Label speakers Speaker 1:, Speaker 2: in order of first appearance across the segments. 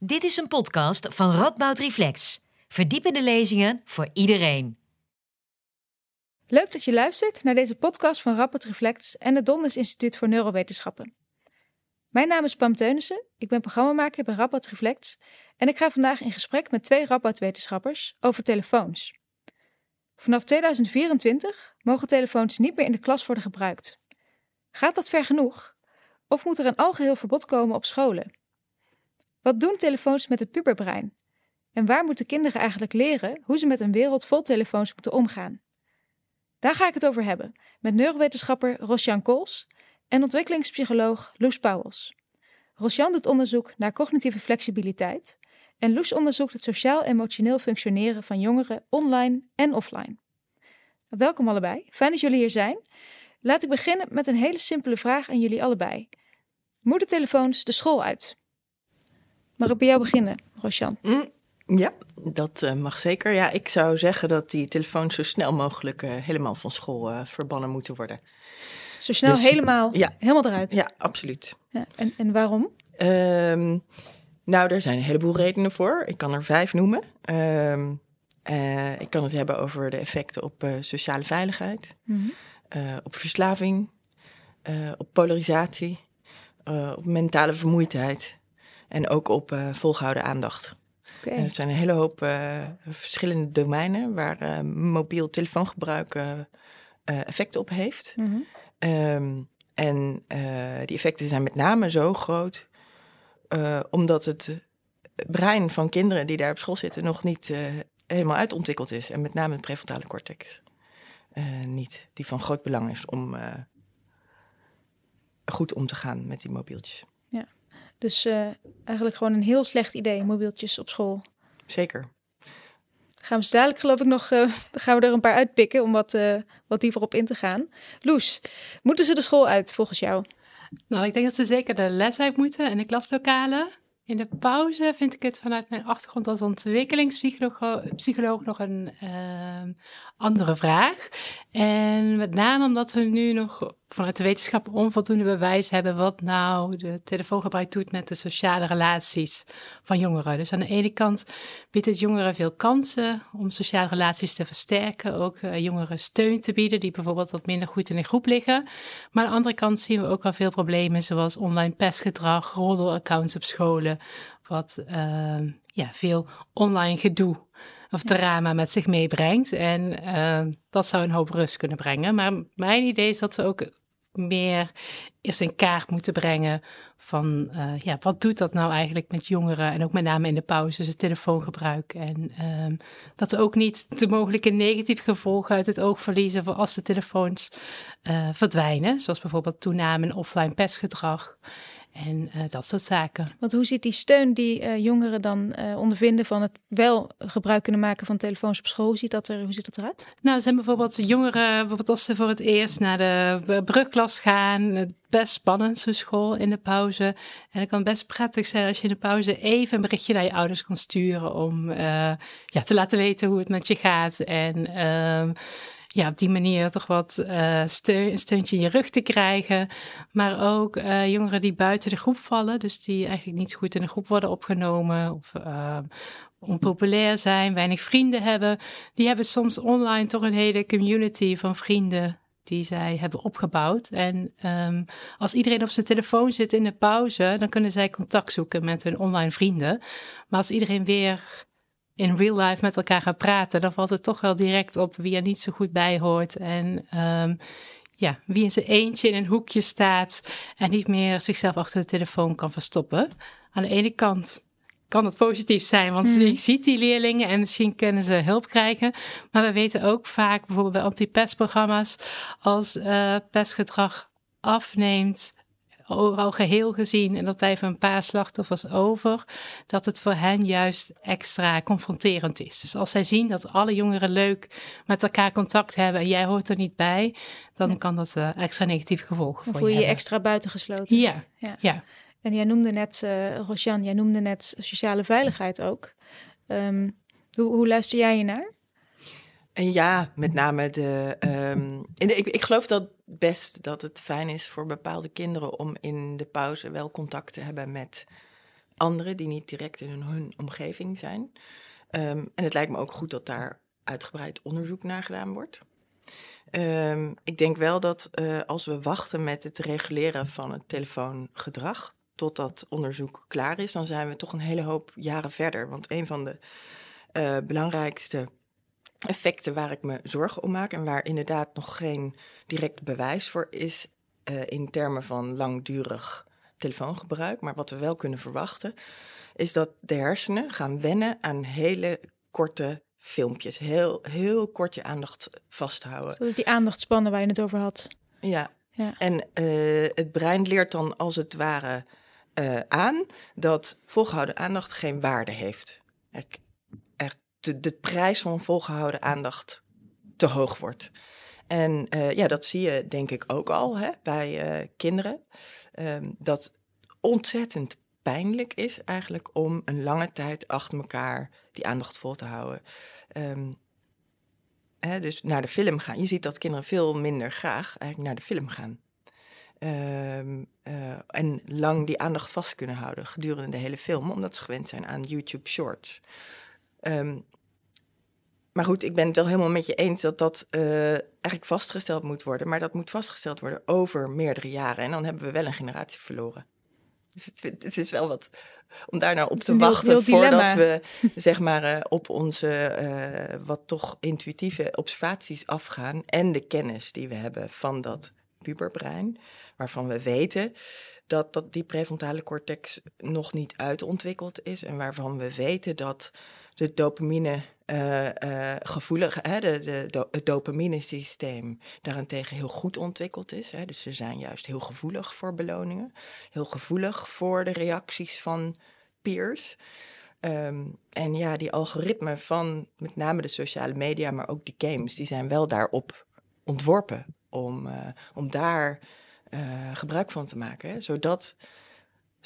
Speaker 1: Dit is een podcast van Radboud Reflex. Verdiepende lezingen voor iedereen.
Speaker 2: Leuk dat je luistert naar deze podcast van Radboud Reflex en het Donders Instituut voor Neurowetenschappen. Mijn naam is Pam Teunissen, ik ben programmamaker bij Radboud Reflex en ik ga vandaag in gesprek met twee Radboud-wetenschappers over telefoons. Vanaf 2024 mogen telefoons niet meer in de klas worden gebruikt. Gaat dat ver genoeg? Of moet er een algeheel verbod komen op scholen? Wat doen telefoons met het puberbrein? En waar moeten kinderen eigenlijk leren hoe ze met een wereld vol telefoons moeten omgaan? Daar ga ik het over hebben met neurowetenschapper Rosjan Kools en ontwikkelingspsycholoog Loes Pauwels. Rosjan doet onderzoek naar cognitieve flexibiliteit en Loes onderzoekt het sociaal-emotioneel functioneren van jongeren online en offline. Welkom allebei, fijn dat jullie hier zijn. Laat ik beginnen met een hele simpele vraag aan jullie allebei. Moeten telefoons de school uit? Mag ik bij jou beginnen, Rosjan?
Speaker 3: Mm, ja, dat uh, mag zeker. Ja, ik zou zeggen dat die telefoons zo snel mogelijk uh, helemaal van school uh, verbannen moeten worden.
Speaker 2: Zo snel dus, helemaal, ja, helemaal eruit?
Speaker 3: Ja, absoluut.
Speaker 2: Ja, en, en waarom?
Speaker 3: Um, nou, er zijn een heleboel redenen voor. Ik kan er vijf noemen. Um, ik kan het hebben over de effecten op sociale veiligheid, mm -hmm. op verslaving, op polarisatie, op mentale vermoeidheid en ook op uh, volgehouden aandacht. Okay. En het zijn een hele hoop uh, verschillende domeinen waar uh, mobiel telefoongebruik effecten op heeft. Mm -hmm. um, en die effecten zijn met name zo groot omdat het brein van kinderen die daar op school zitten nog niet helemaal uitontwikkeld is. En met name de prefrontale cortex niet, die van groot belang is om goed om te gaan met die mobieltjes.
Speaker 2: Dus uh, eigenlijk gewoon een heel slecht idee, mobieltjes op school.
Speaker 3: Zeker.
Speaker 2: Gaan we zo dadelijk geloof ik nog, uh, gaan we er een paar uitpikken om wat, uh, wat dieper op in te gaan. Loes, moeten ze de school uit volgens jou?
Speaker 4: Nou, ik denk dat ze zeker de les uit moeten en de klaslokalen. In de pauze vind ik het vanuit mijn achtergrond als ontwikkelingspsycholoog nog een uh, andere vraag. En met name omdat we nu nog vanuit de wetenschap onvoldoende bewijs hebben wat nou de telefoongebruik doet met de sociale relaties van jongeren. Dus aan de ene kant biedt het jongeren veel kansen om sociale relaties te versterken, ook uh, jongeren steun te bieden die bijvoorbeeld wat minder goed in een groep liggen. Maar aan de andere kant zien we ook al veel problemen zoals online pestgedrag, roddelaccounts op scholen, wat uh, ja, veel online gedoe of drama met zich meebrengt. En uh, dat zou een hoop rust kunnen brengen. Maar mijn idee is dat we ook meer eerst in kaart moeten brengen van uh, ja, wat doet dat nou eigenlijk met jongeren en ook met name in de pauzes, het telefoongebruik. En uh, dat we ook niet de mogelijke negatieve gevolgen uit het oog verliezen voor als de telefoons uh, verdwijnen, zoals bijvoorbeeld toename in offline pestgedrag. En uh, dat soort zaken.
Speaker 2: Want hoe ziet die steun die uh, jongeren dan uh, ondervinden van het wel gebruik kunnen maken van telefoons op school? Hoe ziet dat, er, hoe ziet dat eruit?
Speaker 4: Nou, zijn bijvoorbeeld jongeren, bijvoorbeeld als ze voor het eerst naar de brugklas gaan. Het best spannend, zo'n school in de pauze. En het kan best prettig zijn als je in de pauze even een berichtje naar je ouders kan sturen om ja, te laten weten hoe het met je gaat. En ehm, ja, op die manier toch wat uh, steun, een steuntje in je rug te krijgen. Maar ook uh, jongeren die buiten de groep vallen, dus die eigenlijk niet goed in de groep worden opgenomen of uh, onpopulair zijn, weinig vrienden hebben. Die hebben soms online toch een hele community van vrienden die zij hebben opgebouwd. En um, als iedereen op zijn telefoon zit in de pauze, dan kunnen zij contact zoeken met hun online vrienden. Maar als iedereen weer in real life met elkaar gaan praten, dan valt het toch wel direct op wie er niet zo goed bij hoort. En um, ja, wie in zijn eentje in een hoekje staat en niet meer zichzelf achter de telefoon kan verstoppen. Aan de ene kant kan het positief zijn, want mm. je ziet die leerlingen en misschien kunnen ze hulp krijgen. Maar we weten ook vaak, bijvoorbeeld bij anti-pestprogramma's, als uh, pestgedrag afneemt, al geheel gezien en dat blijven een paar slachtoffers over, dat het voor hen juist extra confronterend is. Dus als zij zien dat alle jongeren leuk met elkaar contact hebben en jij hoort er niet bij, dan kan dat uh, extra negatieve gevolgen
Speaker 2: dan voel je je extra buitengesloten.
Speaker 4: Ja, ja. ja.
Speaker 2: En jij noemde net, uh, Rosjan, jij noemde net sociale veiligheid ook. Um, hoe, hoe luister jij je naar?
Speaker 3: En ja, met name de. Um, ik, geloof dat best dat het fijn is voor bepaalde kinderen om in de pauze wel contact te hebben met anderen die niet direct in hun, omgeving zijn. Ehm, en het lijkt me ook goed dat daar uitgebreid onderzoek naar gedaan wordt. Ehm, ik denk wel dat uh, als we wachten met het reguleren van het telefoongedrag tot dat onderzoek klaar is, dan zijn we toch een hele hoop jaren verder. Want een van de uh, belangrijkste effecten waar ik me zorgen om maak en waar inderdaad nog geen direct bewijs voor is uh, in termen van langdurig telefoongebruik, maar wat we wel kunnen verwachten, is dat de hersenen gaan wennen aan hele korte filmpjes. Heel, heel kort je aandacht vasthouden.
Speaker 2: Zoals die aandachtspannen waar je het over had.
Speaker 3: Ja, ja. en uh, het brein leert dan als het ware uh, aan dat volgehouden aandacht geen waarde heeft. De, prijs van volgehouden aandacht te hoog wordt. En uh, ja, dat zie je denk ik ook al hè, bij uh, kinderen. Um, dat ontzettend pijnlijk is eigenlijk om een lange tijd achter elkaar die aandacht vol te houden. Um, hè, dus naar de film gaan. Je ziet dat kinderen veel minder graag eigenlijk naar de film gaan. Um, uh, en lang die aandacht vast kunnen houden gedurende de hele film, omdat ze gewend zijn aan YouTube Shorts. Maar goed, ik ben het wel helemaal met je eens dat dat uh, eigenlijk vastgesteld moet worden. Maar dat moet vastgesteld worden over meerdere jaren. En dan hebben we wel een generatie verloren. Dus het, het is wel wat om daar nou op te wachten heel, heel voordat we zeg maar uh, op onze uh, wat toch intuïtieve observaties afgaan en de kennis die we hebben van dat puberbrein, waarvan we weten dat, dat die prefrontale cortex nog niet uitontwikkeld is en waarvan we weten dat de dopamine uh, uh, gevoelig, hè, de, het dopamine-systeem daarentegen heel goed ontwikkeld is. Hè. Dus ze zijn juist heel gevoelig voor beloningen, heel gevoelig voor de reacties van peers. Um, en ja, die algoritmen van met name de sociale media, maar ook die games, die zijn wel daarop ontworpen om, uh, om daar gebruik van te maken. Zodat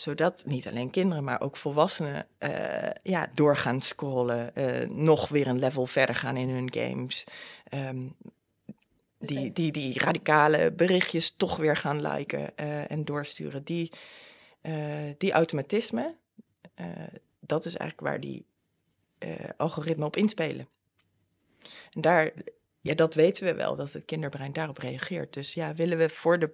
Speaker 3: zodat niet alleen kinderen, maar ook volwassenen uh, ja, doorgaan scrollen, uh, nog weer een level verder gaan in hun games. Um, die, die, die radicale berichtjes toch weer gaan liken uh, en doorsturen. Die, die automatisme, dat is eigenlijk waar die algoritmen op inspelen. En daar, ja, dat weten we wel, dat het kinderbrein daarop reageert. Dus ja, willen we voor de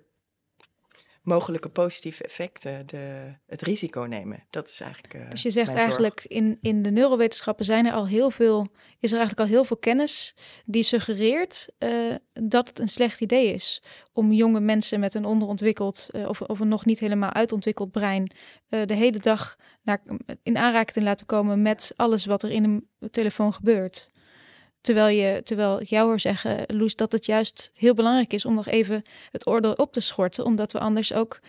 Speaker 3: mogelijke positieve effecten de, het risico nemen. Dat is eigenlijk. Uh,
Speaker 2: dus je zegt eigenlijk in, in de neurowetenschappen zijn er al heel veel, is er eigenlijk al heel veel kennis die suggereert uh, dat het een slecht idee is om jonge mensen met een onderontwikkeld uh, of, of een nog niet helemaal uitontwikkeld brein de hele dag naar, in aanraking te laten komen met alles wat er in een telefoon gebeurt. Terwijl, je, terwijl ik jou hoor zeggen, Loes, dat het juist heel belangrijk is om nog even het oordeel op te schorten. Omdat we anders ook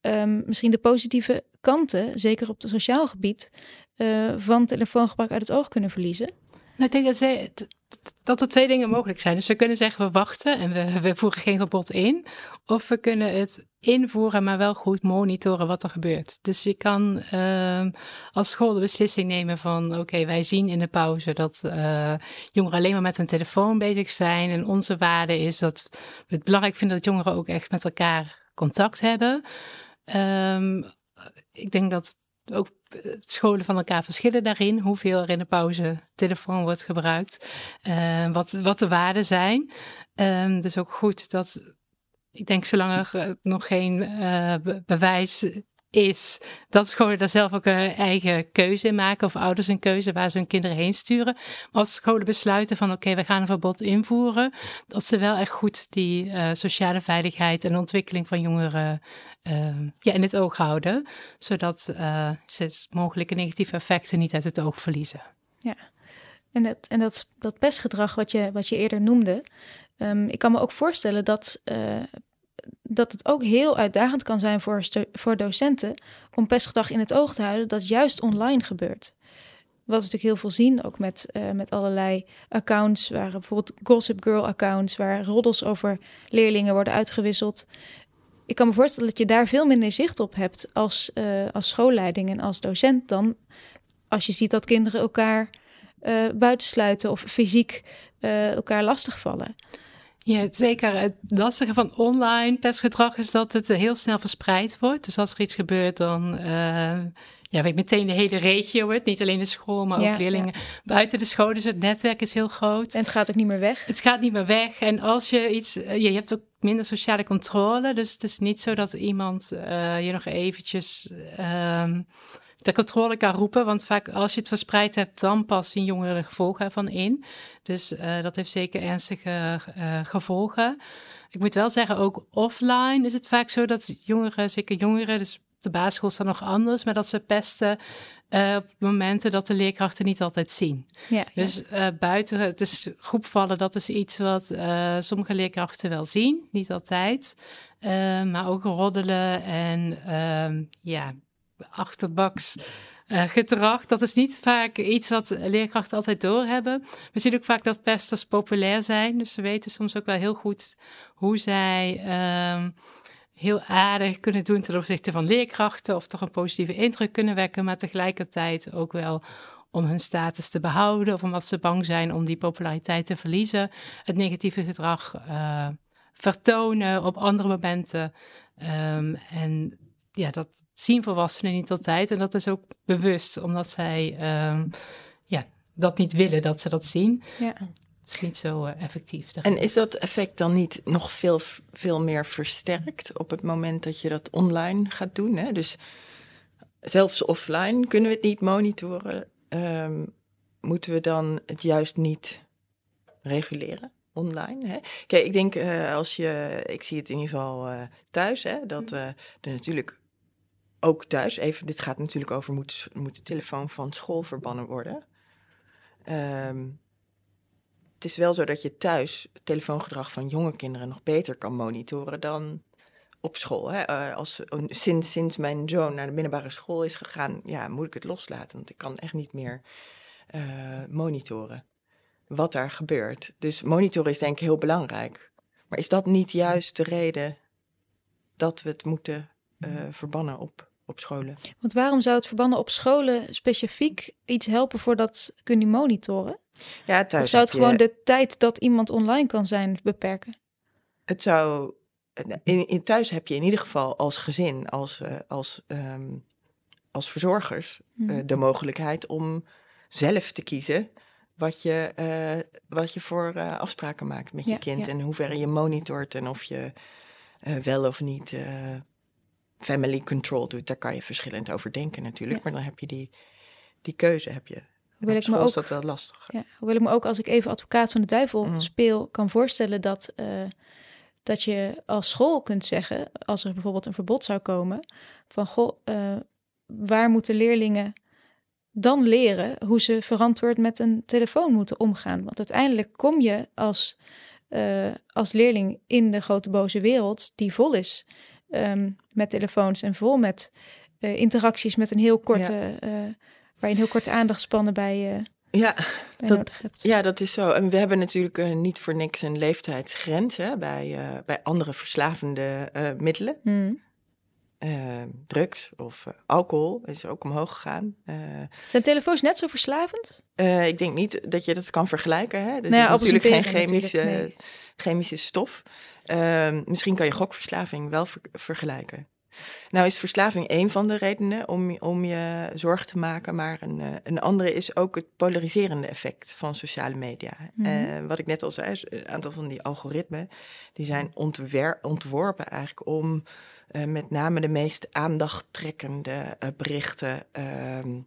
Speaker 2: um, misschien de positieve kanten, zeker op het sociaal gebied, uh, van telefoongebruik uit het oog kunnen verliezen.
Speaker 4: Nou, ik denk dat, dat er twee dingen mogelijk zijn. Dus we kunnen zeggen we wachten en we, we voeren geen gebod in. Of we kunnen het invoeren, maar wel goed monitoren wat er gebeurt. Dus je kan uh, als school de beslissing nemen van oké, wij zien in de pauze dat uh, jongeren alleen maar met hun telefoon bezig zijn. En onze waarde is dat we het belangrijk vinden dat jongeren ook echt met elkaar contact hebben. Um, ik denk dat ook scholen van elkaar verschillen daarin. Hoeveel er in de pauze telefoon wordt gebruikt. Uh, wat, wat de waarden zijn. Uh, dus ook goed dat, ik denk zolang er nog geen uh, bewijs is dat scholen daar zelf ook een eigen keuze in maken. Of ouders een keuze waar ze hun kinderen heen sturen. Maar als scholen besluiten van oké, we gaan een verbod invoeren. Dat ze wel echt goed die uh, sociale veiligheid en ontwikkeling van jongeren uh, ja, in het oog houden. Zodat uh, ze mogelijke negatieve effecten niet uit het oog verliezen.
Speaker 2: Ja, en dat, en dat, dat pestgedrag wat je, wat je eerder noemde. Um, ik kan me ook voorstellen dat dat het ook heel uitdagend kan zijn voor, voor docenten om pestgedrag in het oog te houden dat juist online gebeurt. Wat we natuurlijk heel veel zien, ook met, uh, met allerlei accounts, waar bijvoorbeeld Gossip Girl accounts, waar roddels over leerlingen worden uitgewisseld. Ik kan me voorstellen dat je daar veel minder zicht op hebt als, uh, als schoolleiding en als docent dan als je ziet dat kinderen elkaar uh, buitensluiten of fysiek elkaar lastigvallen.
Speaker 4: Ja, zeker. Het lastige van online testgedrag is dat het heel snel verspreid wordt. Dus als er iets gebeurt, dan uh, ja, weet meteen de hele regio het. Niet alleen de school, maar ook leerlingen buiten de school. Dus het netwerk is heel groot.
Speaker 2: En het gaat ook niet meer weg.
Speaker 4: Het gaat niet meer weg. En als je iets, uh, je hebt ook minder sociale controle. Dus het is niet zo dat iemand uh, je nog eventjes uh, de controle kan roepen. Want vaak als je het verspreid hebt, dan pas zien jongeren de gevolgen ervan in. Dus uh, dat heeft zeker ernstige gevolgen. Ik moet wel zeggen, ook offline is het vaak zo dat jongeren, zeker jongeren, dus de basisschool staat nog anders, maar dat ze pesten uh, op momenten dat de leerkrachten niet altijd zien. Ja, dus uh, buiten het is groepvallen, dat is iets wat uh, sommige leerkrachten wel zien, niet altijd. maar ook roddelen en ehm, ja, achterbaks. gedrag, dat is niet vaak iets wat leerkrachten altijd doorhebben. We zien ook vaak dat pesters populair zijn, dus ze weten soms ook wel heel goed hoe zij ehm, heel aardig kunnen doen ten opzichte van leerkrachten of toch een positieve indruk kunnen wekken, maar tegelijkertijd ook wel om hun status te behouden of omdat ze bang zijn om die populariteit te verliezen, het negatieve gedrag uh, vertonen op andere momenten. Um, en ja, dat zien volwassenen niet altijd en dat is ook bewust, omdat zij um, ja, dat niet willen dat ze dat zien. Ja is niet zo uh, effectief.
Speaker 3: En is dat effect dan niet nog veel, veel meer versterkt op het moment dat je dat online gaat doen? Hè? Dus zelfs offline kunnen we het niet monitoren. Um, moeten we dan het juist niet reguleren? Online. Hè? Kijk, ik denk uh, als je, ik zie het in ieder geval uh, thuis, hè, dat uh, er natuurlijk ook thuis, even, dit gaat natuurlijk over moet, moet de telefoon van school verbannen worden. Um, het is wel zo dat je thuis het telefoongedrag van jonge kinderen nog beter kan monitoren dan op school. Hè? Uh, als, sinds, sinds mijn zoon naar de middelbare school is gegaan, ja, moet ik het loslaten. Want ik kan echt niet meer uh, monitoren wat daar gebeurt. Dus monitoren is denk ik heel belangrijk. Maar is dat niet juist de reden dat we het moeten uh, verbannen op, op scholen?
Speaker 2: Want waarom zou het verbannen op scholen specifiek iets helpen voor dat kunnen monitoren? Ja, thuis of zou het gewoon de tijd dat iemand online kan zijn beperken?
Speaker 3: Het zou. In, in thuis heb je in ieder geval als gezin, als, uh, als, um, als verzorgers, mm. uh, de mogelijkheid om zelf te kiezen wat je, uh, wat je voor afspraken maakt met je kind. Ja. En hoeverre je monitort en of je wel of niet family control doet. Daar kan je verschillend over denken natuurlijk. Ja. Maar dan heb je die, die keuze heb je wil ik me ook, is dat wel lastig.
Speaker 2: Ja, wil ik me ook, als ik even advocaat van de duivel mm. speel, kan voorstellen dat, uh, dat je als school kunt zeggen, als er bijvoorbeeld een verbod zou komen, van goh, uh, waar moeten leerlingen dan leren hoe ze verantwoord met een telefoon moeten omgaan? Want uiteindelijk kom je als, uh, als leerling in de grote boze wereld die vol is um, met telefoons en vol met interacties met een heel korte. Ja waar je een heel korte aandachtspannen bij, uh,
Speaker 3: ja, bij dat, nodig hebt. Ja, dat is zo. En we hebben natuurlijk niet voor niks een leeftijdsgrens hè, bij, bij andere verslavende middelen. Mm. Drugs of alcohol is ook omhoog gegaan.
Speaker 2: Zijn telefoons net zo verslavend?
Speaker 3: ik denk niet dat je dat kan vergelijken. Hè? Er nou ja, is natuurlijk geen chemische, nee. chemische stof. Ehm, misschien kan je gokverslaving wel ver vergelijken. Nou is verslaving een van de redenen om, om je zorg te maken, maar een, eh, een andere is ook het polariserende effect van sociale media. Mm wat ik net al zei, een aantal van die algoritmen, die zijn ontworpen eigenlijk om uh, met name de meest aandachttrekkende uh, berichten ehm,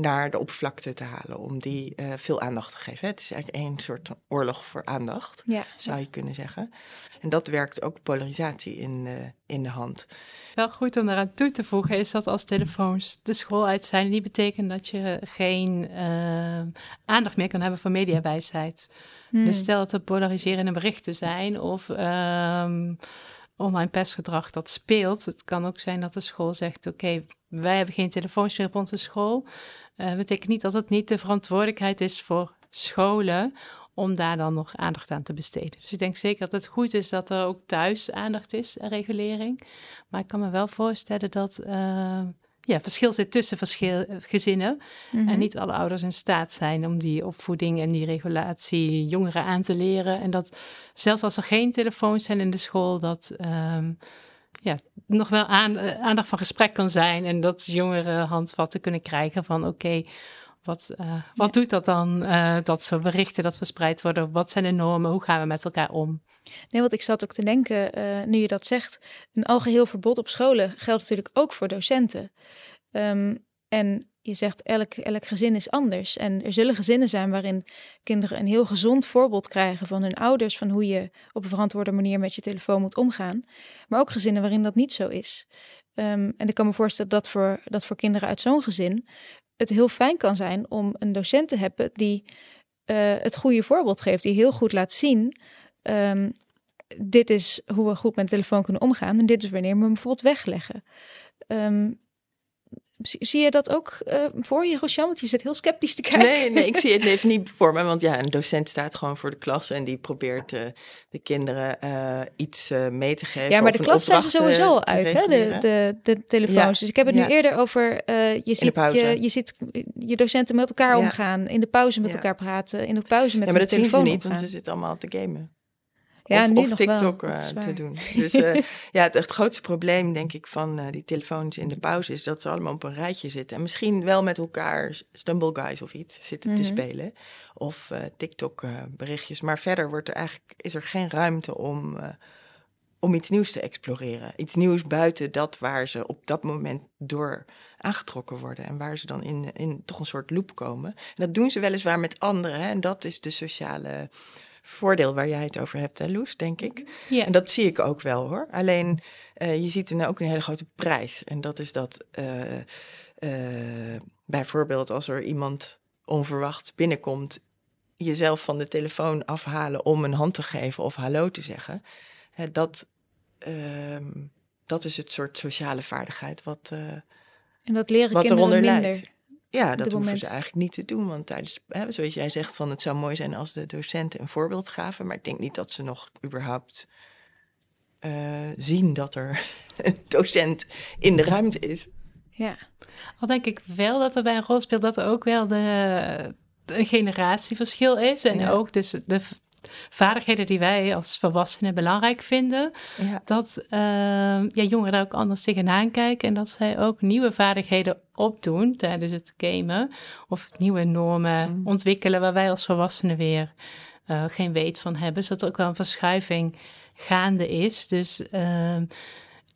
Speaker 3: naar de oppervlakte te halen, om die uh, veel aandacht te geven. Het is eigenlijk een soort oorlog voor aandacht, ja. zou je kunnen zeggen. En dat werkt ook polarisatie in, uh, in de hand.
Speaker 4: Wel goed om eraan toe te voegen is dat als telefoons de school uit zijn, niet betekent dat je geen uh, aandacht meer kan hebben voor mediawijsheid. Hmm. Dus stel dat er polariserende berichten zijn of um, online pestgedrag dat speelt. Het kan ook zijn dat de school zegt: Oké, wij hebben geen telefoons meer op onze school. Uh, betekent niet dat het niet de verantwoordelijkheid is voor scholen om daar dan nog aandacht aan te besteden. Dus ik denk zeker dat het goed is dat er ook thuis aandacht is en regulering. Maar ik kan me wel voorstellen dat uh, ja, verschil zit tussen verschil, gezinnen. En mhm. niet alle ouders in staat zijn om die opvoeding en die regulatie jongeren aan te leren. En dat zelfs als er geen telefoons zijn in de school, dat. Um, ja, nog wel aan, eh, aandacht van gesprek kan zijn. En dat jongeren handvatten kunnen krijgen van oké, wat, uh, wat doet dat dan? Uh, dat soort berichten dat verspreid worden. Wat zijn de normen? Hoe gaan we met elkaar om?
Speaker 2: Nee, want ik zat ook te denken, uh, nu je dat zegt, een algeheel verbod op scholen geldt natuurlijk ook voor docenten. Um, en je zegt elk, elk gezin is anders. En er zullen gezinnen zijn waarin kinderen een heel gezond voorbeeld krijgen van hun ouders, van hoe je op een verantwoorde manier met je telefoon moet omgaan. Maar ook gezinnen waarin dat niet zo is. Um, en ik kan me voorstellen dat voor, dat voor kinderen uit zo'n gezin het heel fijn kan zijn om een docent te hebben die uh, het goede voorbeeld geeft, die heel goed laat zien. Um, dit is hoe we goed met telefoon kunnen omgaan en dit is wanneer we hem bijvoorbeeld wegleggen. Um, Zie je dat ook uh, voor je, Rosjan? Want je zit heel sceptisch te kijken.
Speaker 3: Nee, nee, ik zie het even niet voor me. Want ja, een docent staat gewoon voor de klas en die probeert uh, de kinderen uh, iets mee te geven.
Speaker 2: Ja, maar de klas zijn ze sowieso al uit, hè? De, de, de telefoons. Ja, dus ik heb het ja. nu eerder over, je, ziet je, je ziet je docenten met elkaar ja. omgaan, in de pauze met elkaar praten, in de pauze met
Speaker 3: ja, maar dat zien ze niet,
Speaker 2: omgaan.
Speaker 3: want ze zitten allemaal te gamen.
Speaker 2: Ja,
Speaker 3: of, of
Speaker 2: nog
Speaker 3: TikTok
Speaker 2: wel,
Speaker 3: uh, te doen. Dus uh, ja, het, het, grootste probleem, denk ik, van uh, die telefoons in de pauze is dat ze allemaal op een rijtje zitten. En misschien wel met elkaar Stumble Guys of iets zitten mm -hmm. te spelen. Of TikTok berichtjes. Maar verder wordt er eigenlijk, is er geen ruimte om, om iets nieuws te exploreren. Iets nieuws buiten dat waar ze op dat moment door aangetrokken worden. En waar ze dan in, in toch een soort loop komen. En dat doen ze weliswaar met anderen. Hè? En dat is de sociale voordeel waar jij het over hebt, hè, Loes, denk ik.
Speaker 4: Ja.
Speaker 3: En dat zie ik ook wel hoor. Alleen uh, je ziet er ook een hele grote prijs. En dat is dat uh, uh, bijvoorbeeld als er iemand onverwacht binnenkomt, jezelf van de telefoon afhalen om een hand te geven of hallo te zeggen. Hè, dat, dat is het soort sociale vaardigheid wat,
Speaker 2: en dat leren
Speaker 3: wat
Speaker 2: kinderen
Speaker 3: eronder
Speaker 2: minder.
Speaker 3: leidt. Ja, dat hoeven
Speaker 2: moment.
Speaker 3: ze eigenlijk niet te doen. Want tijdens, hè, zoals jij zegt, van het zou mooi zijn als de docenten een voorbeeld gaven. Maar ik denk niet dat ze nog überhaupt uh, zien dat er een docent in de ruimte is.
Speaker 2: Ja.
Speaker 4: Al denk ik wel dat er bij een rol speelt dat er ook wel de, een generatieverschil is. En ja. ook dus de vaardigheden die wij als volwassenen belangrijk vinden,
Speaker 3: ja.
Speaker 4: dat uh, ja, jongeren daar ook anders tegenaan kijken en dat zij ook nieuwe vaardigheden opdoen tijdens het gamen of nieuwe normen mm. ontwikkelen waar wij als volwassenen weer uh, geen weet van hebben, zodat er ook wel een verschuiving gaande is. Dus uh,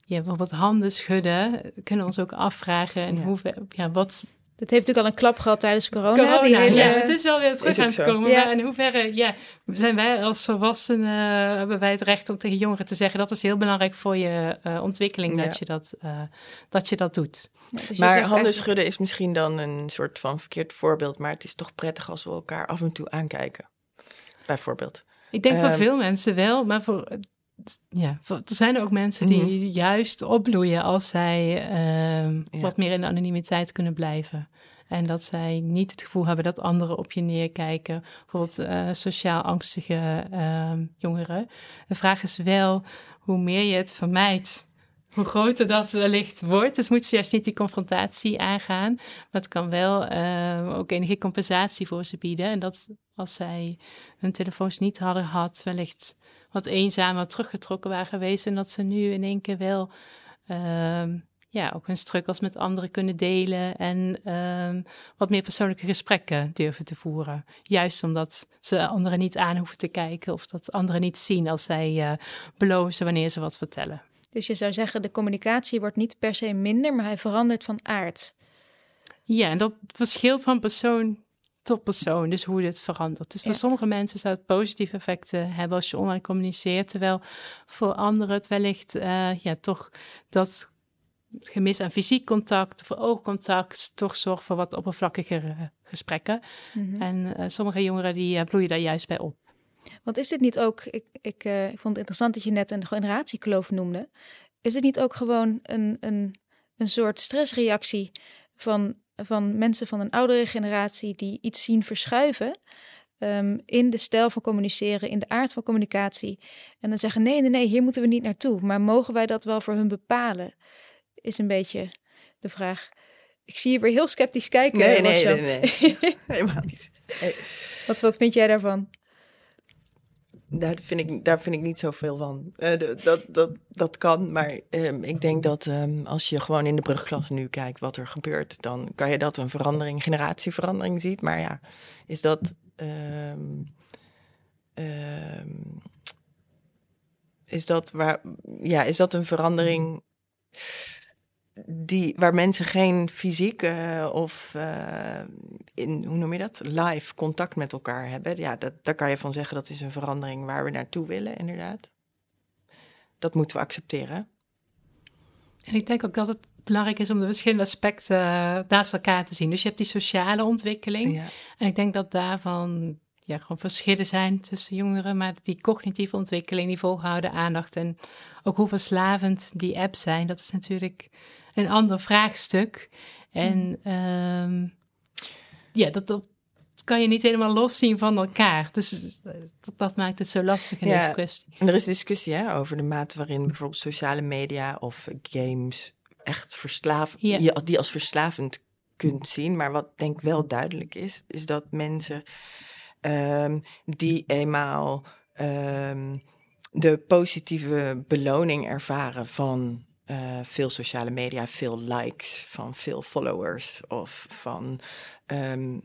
Speaker 4: ja, bijvoorbeeld handen schudden kunnen we ons ook afvragen en
Speaker 3: Ja.
Speaker 4: hoe ja, wat
Speaker 2: Dat heeft natuurlijk al een klap gehad tijdens corona.
Speaker 4: Corona,
Speaker 2: die hele...
Speaker 4: ja, het is wel weer terug aan het komen.
Speaker 2: Ja.
Speaker 4: Maar in hoeverre ja, zijn wij als volwassenen, hebben wij het recht om tegen jongeren te zeggen, dat is heel belangrijk voor je uh, ontwikkeling,
Speaker 3: Ja.
Speaker 4: dat, je dat, uh, dat je dat doet.
Speaker 2: Ja, dus je
Speaker 3: Maar handen
Speaker 2: eigenlijk-
Speaker 3: schudden is misschien dan een soort van verkeerd voorbeeld. Maar het is toch prettig als we elkaar af en toe aankijken. Bijvoorbeeld.
Speaker 4: Ik denk voor
Speaker 3: Ehm.
Speaker 4: veel mensen wel, maar voor, ja, er zijn er ook mensen die
Speaker 3: Mhm.
Speaker 4: juist opbloeien als zij ehm,
Speaker 3: Ja.
Speaker 4: wat meer in de anonimiteit kunnen blijven. En dat zij niet het gevoel hebben dat anderen op je neerkijken. Bijvoorbeeld eh, sociaal angstige ehm, jongeren. De vraag is wel, hoe meer je het vermijdt, hoe groter dat wellicht wordt. Dus moet ze juist niet die confrontatie aangaan. Maar het kan wel ehm, ook enige compensatie voor ze bieden. En dat als zij hun telefoons niet hadden gehad, wellicht wat eenzamer teruggetrokken waren geweest. En dat ze nu in één keer wel ehm, ja, ook hun struggles met anderen kunnen delen. En ehm, wat meer persoonlijke gesprekken durven te voeren. Juist omdat ze anderen niet aan hoeven te kijken. Of dat anderen niet zien als zij eh blozen wanneer ze wat vertellen.
Speaker 2: Dus je zou zeggen, de communicatie wordt niet per se minder, maar hij verandert van aard.
Speaker 4: Ja, en dat verschilt van persoon tot persoon, dus hoe dit verandert. Dus voor
Speaker 2: Ja.
Speaker 4: sommige mensen zou het positieve effecten hebben als je online communiceert, terwijl voor anderen het wellicht eh, ja, toch dat gemis aan fysiek contact of oogcontact toch zorgt voor wat oppervlakkigere gesprekken.
Speaker 2: Mhm.
Speaker 4: En eh, sommige jongeren die eh, bloeien daar juist bij op.
Speaker 2: Want is dit niet ook, ik, ik, ik vond het interessant dat je net een generatiekloof noemde. Is het niet ook gewoon een, een, een soort stressreactie van, van mensen van een oudere generatie die iets zien verschuiven ehm, in de stijl van communiceren, in de aard van communicatie. En dan zeggen, nee, nee, nee, hier moeten we niet naartoe. Maar mogen wij dat wel voor hun bepalen? Is een beetje de vraag. Ik zie je weer heel sceptisch kijken.
Speaker 3: Nee, nee,
Speaker 2: Rosjan.
Speaker 3: nee, nee. Helemaal niet. Nee.
Speaker 2: Wat, wat vind jij daarvan?
Speaker 3: Daar vind ik, daar vind ik niet zoveel van. Uh, dat, dat, dat kan, maar um, ik denk dat um, als je gewoon in de brugklas nu kijkt wat er gebeurt, dan kan je dat een verandering, generatieverandering ziet. Maar ja, is dat. Um, is dat waar. Ja, is dat een verandering die, waar mensen geen fysiek uh, of uh, in, hoe noem je dat, live contact met elkaar hebben. Ja, dat, daar kan je van zeggen dat is een verandering waar we naartoe willen, inderdaad. Dat moeten we accepteren.
Speaker 4: En ik denk ook dat het belangrijk is om de verschillende aspecten uh, naast elkaar te zien. Dus je hebt die sociale ontwikkeling. Ja. En ik denk dat daarvan ja, gewoon verschillen zijn tussen jongeren. Maar die cognitieve ontwikkeling, die volgehouden aandacht en ook hoe verslavend die apps zijn, dat is natuurlijk een ander vraagstuk. En um, ja, dat, dat, kan je niet helemaal loszien van elkaar. Dus dat, dat maakt het zo lastig in deze kwestie.
Speaker 3: En er is discussie hè, over de mate waarin bijvoorbeeld sociale media of games echt verslaven, ja. die als verslavend kunt zien. Maar wat denk ik wel duidelijk is, is dat mensen um, die eenmaal um, de positieve beloning ervaren van uh, veel sociale media, veel likes, van veel followers of van um,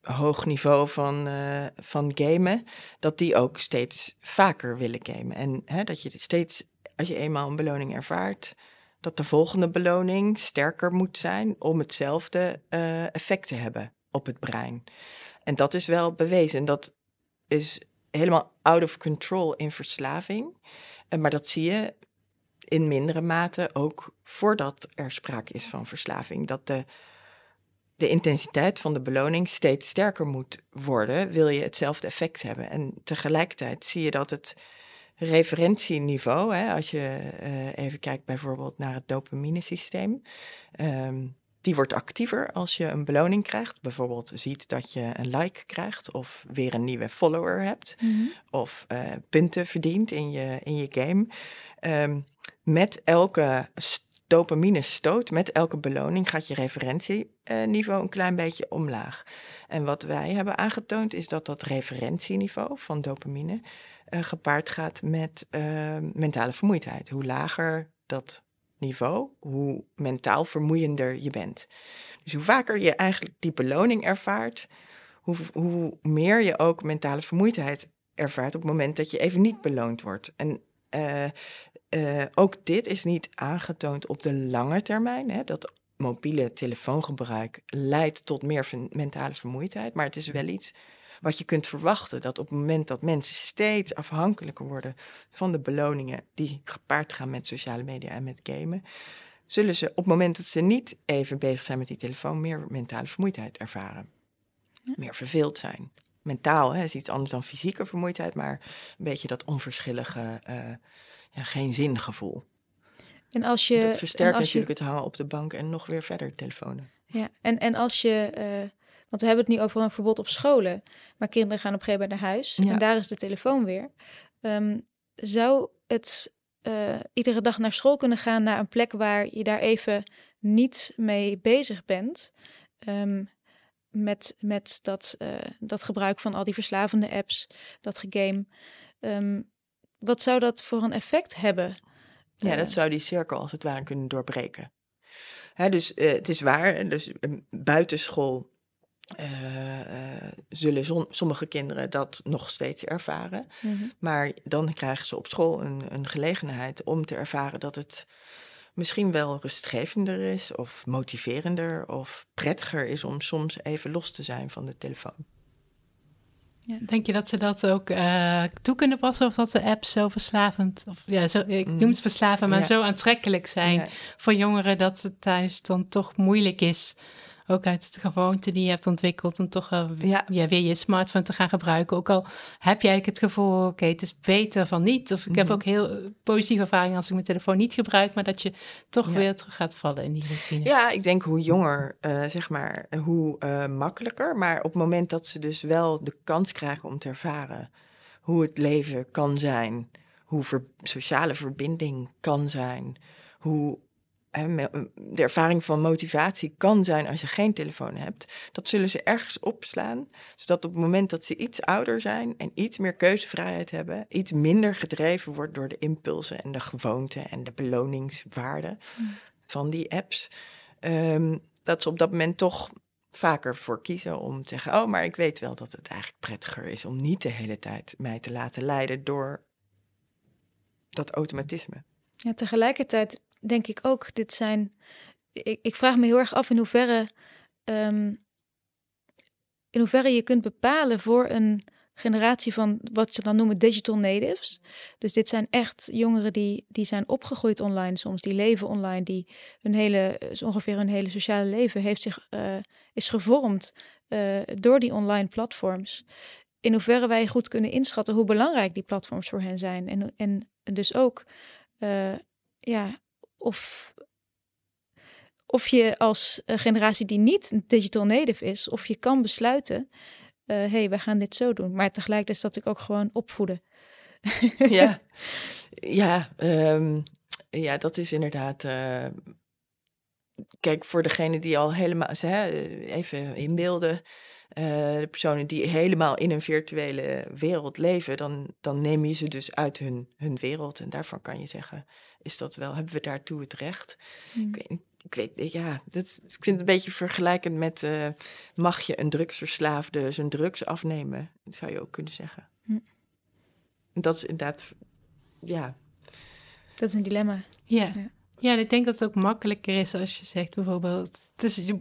Speaker 3: hoog niveau van, uh, van gamen, dat die ook steeds vaker willen gamen. En hè, dat je steeds, als je eenmaal een beloning ervaart, dat de volgende beloning sterker moet zijn om hetzelfde uh, effect te hebben op het brein. En dat is wel bewezen. Dat is helemaal out of control in verslaving. Maar dat zie je in mindere mate ook voordat er sprake is van verslaving. Dat de, de intensiteit van de beloning steeds sterker moet worden, wil je hetzelfde effect hebben. En tegelijkertijd zie je dat het referentieniveau, hè, als je uh, even kijkt bijvoorbeeld naar het dopaminesysteem, um, die wordt actiever als je een beloning krijgt. Bijvoorbeeld ziet dat je een like krijgt of weer een nieuwe follower hebt. Mm -hmm. Of uh, punten verdient in je, in je game. Um, met elke dopamine stoot, met elke beloning gaat je referentieniveau een klein beetje omlaag. En wat wij hebben aangetoond is dat dat referentieniveau van dopamine uh, gepaard gaat met uh, mentale vermoeidheid. Hoe lager dat niveau, hoe mentaal vermoeiender je bent. Dus hoe vaker je eigenlijk die beloning ervaart, hoe, hoe meer je ook mentale vermoeidheid ervaart op het moment dat je even niet beloond wordt. En uh, uh, ook dit is niet aangetoond op de lange termijn. Hè, dat mobiele telefoongebruik leidt tot meer mentale vermoeidheid. Maar het is wel iets wat je kunt verwachten. Dat op het moment dat mensen steeds afhankelijker worden van de beloningen die gepaard gaan met sociale media en met gamen, zullen ze op het moment dat ze niet even bezig zijn met die telefoon meer mentale vermoeidheid ervaren. Meer verveeld zijn. Mentaal hè, is iets anders dan fysieke vermoeidheid, maar een beetje dat onverschillige, uh, ja, geen zingevoel. En als je. Dat versterkt natuurlijk je... het hangen op de bank en nog weer verder telefonen.
Speaker 2: Ja, en, en als je. Uh, want we hebben het nu over een verbod op scholen. Maar kinderen gaan op een gegeven moment naar huis. Ja. En daar is de telefoon weer. Um, zou het uh, iedere dag naar school kunnen gaan naar een plek waar je daar even niet mee bezig bent? Um, met, met dat, uh, dat gebruik van al die verslavende apps, dat gegame. Um, wat zou dat voor een effect hebben?
Speaker 3: Ja, dat zou die cirkel als het ware kunnen doorbreken. Hè, dus uh, het is waar, dus buitenschool uh, uh, zullen sommige kinderen dat nog steeds ervaren. Mm -hmm. Maar dan krijgen ze op school een, een, gelegenheid om te ervaren dat het misschien wel rustgevender is, of motiverender, of prettiger is om soms even los te zijn van de telefoon.
Speaker 4: Ja. Denk je dat ze dat ook uh, toe kunnen passen of dat de apps zo verslavend, of ja, zo, ik mm. noem het verslaven, maar ja. zo aantrekkelijk zijn ja. voor jongeren dat het thuis dan toch moeilijk is ook uit de gewoonte die je hebt ontwikkeld om toch uh, ja. ja. weer je smartphone te gaan gebruiken. Ook al heb eigenlijk het gevoel, oké, okay, het is beter van niet. Of ik heb mhm. ook heel positieve ervaring als ik mijn telefoon niet gebruik, maar dat je toch ja. weer terug gaat vallen in die routine.
Speaker 3: Ja, ik denk hoe jonger, uh, zeg maar, hoe uh, makkelijker. Maar op het moment dat ze dus wel de kans krijgen om te ervaren hoe het leven kan zijn, hoe ver sociale verbinding kan zijn, hoe de ervaring van motivatie kan zijn als je geen telefoon hebt. Dat zullen ze ergens opslaan, zodat op het moment dat ze iets ouder zijn en iets meer keuzevrijheid hebben, iets minder gedreven wordt door de impulsen en de gewoonten en de beloningswaarden mm. van die apps, ehm, dat ze op dat moment toch vaker voor kiezen om te zeggen: Oh, maar ik weet wel dat het eigenlijk prettiger is om niet de hele tijd mij te laten leiden door dat automatisme.
Speaker 2: Ja, tegelijkertijd denk ik ook, dit zijn. Ik, ik vraag me heel erg af in hoeverre. Um, in hoeverre je kunt bepalen voor een generatie van wat ze dan noemen digital natives. Dus dit zijn echt jongeren die, die zijn opgegroeid online soms, die leven online, die hun hele, ongeveer hun hele sociale leven heeft zich, uh, is gevormd uh, door die online platforms. In hoeverre wij goed kunnen inschatten hoe belangrijk die platforms voor hen zijn. En, en dus ook uh, ja, of, of je als generatie die niet digital native is, of je kan besluiten, hé, uh, hey, we gaan dit zo doen. Maar tegelijkertijd is dat natuurlijk ook gewoon opvoeden.
Speaker 3: ja, ja, um, ja, dat is inderdaad. Uh, kijk, voor degene die al helemaal, even inbeelden, de personen die helemaal in een virtuele wereld leven, dan, dan neem je ze dus uit hun, hun wereld. En daarvan kan je zeggen, is dat wel, hebben we daartoe het recht? Mm. Ik, weet, ik weet, ja, dat, ik vind het een beetje vergelijkend met, uh, mag je een drugsverslaafde zijn drugs afnemen? Dat zou je ook kunnen zeggen. Mm. Dat is inderdaad, ja.
Speaker 2: Dat is een dilemma.
Speaker 4: Ja. ja. Ja, ik denk dat het ook makkelijker is als je zegt bijvoorbeeld, het is,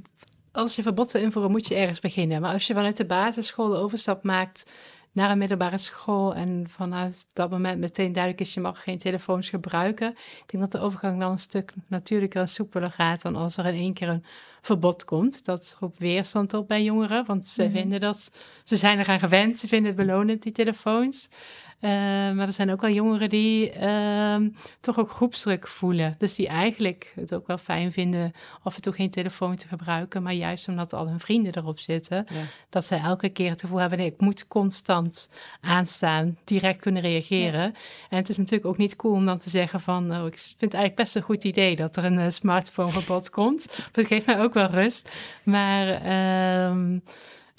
Speaker 4: als je verbod wil invoeren, moet je ergens beginnen. Maar als je vanuit de basisschool de overstap maakt naar een middelbare school en vanuit dat moment meteen duidelijk is, je mag geen telefoons gebruiken. Ik denk dat de overgang dan een stuk natuurlijker en soepeler gaat dan als er in één keer een verbod komt. Dat roept weerstand op bij jongeren, want ze mhm. vinden dat, ze zijn eraan gewend, ze vinden het belonend, die telefoons. Uh, maar er zijn ook wel jongeren die uh, toch ook groepsdruk voelen. Dus die eigenlijk het ook wel fijn vinden af en toe geen telefoon te gebruiken. Maar juist omdat al hun vrienden erop zitten, dat zij elke keer het gevoel hebben: nee, ik moet constant aanstaan, direct kunnen reageren. En het is natuurlijk ook niet cool om dan te zeggen: van oh, ik vind het eigenlijk best een goed idee dat er een uh, smartphoneverbod komt. Dat geeft mij ook wel rust. Maar. Uh,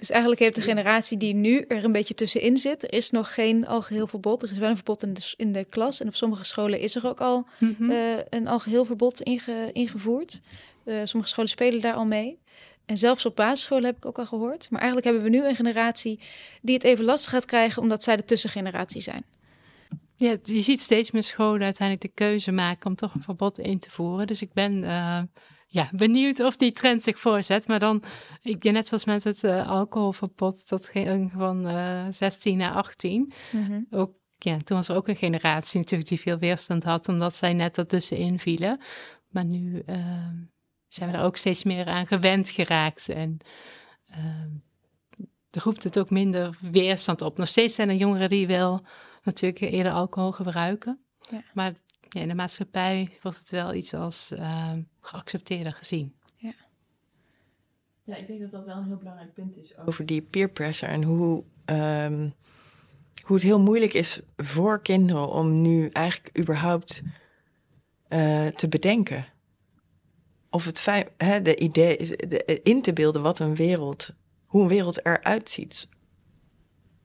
Speaker 2: dus eigenlijk heeft de generatie die nu er een beetje tussenin zit, er is nog geen algeheel verbod. Er is wel een verbod in de, in de klas. En op sommige scholen is er ook al mm een algeheel verbod inge, ingevoerd. Uh, sommige scholen spelen daar al mee. En zelfs op basisscholen heb ik ook al gehoord. Maar eigenlijk hebben we nu een generatie die het even lastig gaat krijgen, omdat zij de tussengeneratie zijn.
Speaker 4: Ja, je ziet steeds meer scholen uiteindelijk de keuze maken om toch een verbod in te voeren. Dus ik ben uh, ja, benieuwd of die trend zich voorzet. Maar dan, ik denk net zoals met het uh, alcoholverbod, dat ging van uh, 16 naar 18. Mm Ook ja, toen was er ook een generatie natuurlijk die veel weerstand had, omdat zij net ertussenin vielen. Maar nu uh, zijn we er ook steeds meer aan gewend geraakt. En uh, roept het ook minder weerstand op. Nog steeds zijn er jongeren die wel natuurlijk eerder alcohol gebruiken. Ja. Maar ja, in de maatschappij wordt het wel iets als uh, geaccepteerder gezien.
Speaker 3: Ja. ja, ik denk dat dat wel een heel belangrijk punt is over die peer pressure en hoe, um, hoe het heel moeilijk is voor kinderen om nu eigenlijk überhaupt uh, te bedenken. Of het fijn, hè, de idee is de, in te beelden wat een wereld, hoe een wereld eruit ziet.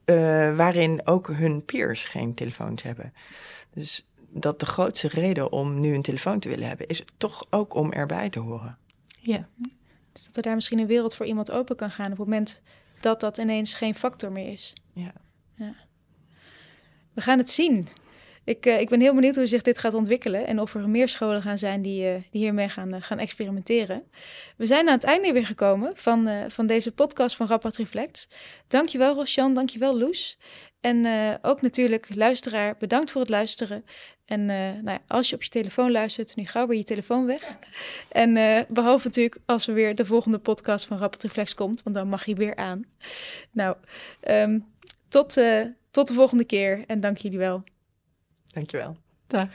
Speaker 3: Uh, waarin ook hun peers geen telefoons hebben. Dus dat de grootste reden om nu een telefoon te willen hebben, is toch ook om erbij te horen.
Speaker 2: Ja. Dus dat er daar misschien een wereld voor iemand open kan gaan op het moment dat dat ineens geen factor meer is.
Speaker 3: Ja. ja.
Speaker 2: We gaan het zien. Ik, uh, ik ben heel benieuwd hoe zich dit gaat ontwikkelen en of er meer scholen gaan zijn die, uh, die hiermee gaan, uh, gaan experimenteren. We zijn aan het einde weer gekomen van, van deze podcast van Rapport Reflect. Dankjewel Rosjan, dankjewel Loes. En ook natuurlijk luisteraar, bedankt voor het luisteren. En uh, nou ja, als je op je telefoon luistert, nu gauw weer je telefoon weg. En uh, behalve natuurlijk als we weer de volgende podcast van Rapid Reflex komt, want dan mag je weer aan. Nou, um, tot, uh, tot de volgende keer en dank jullie wel.
Speaker 3: Dankjewel.
Speaker 4: Dag.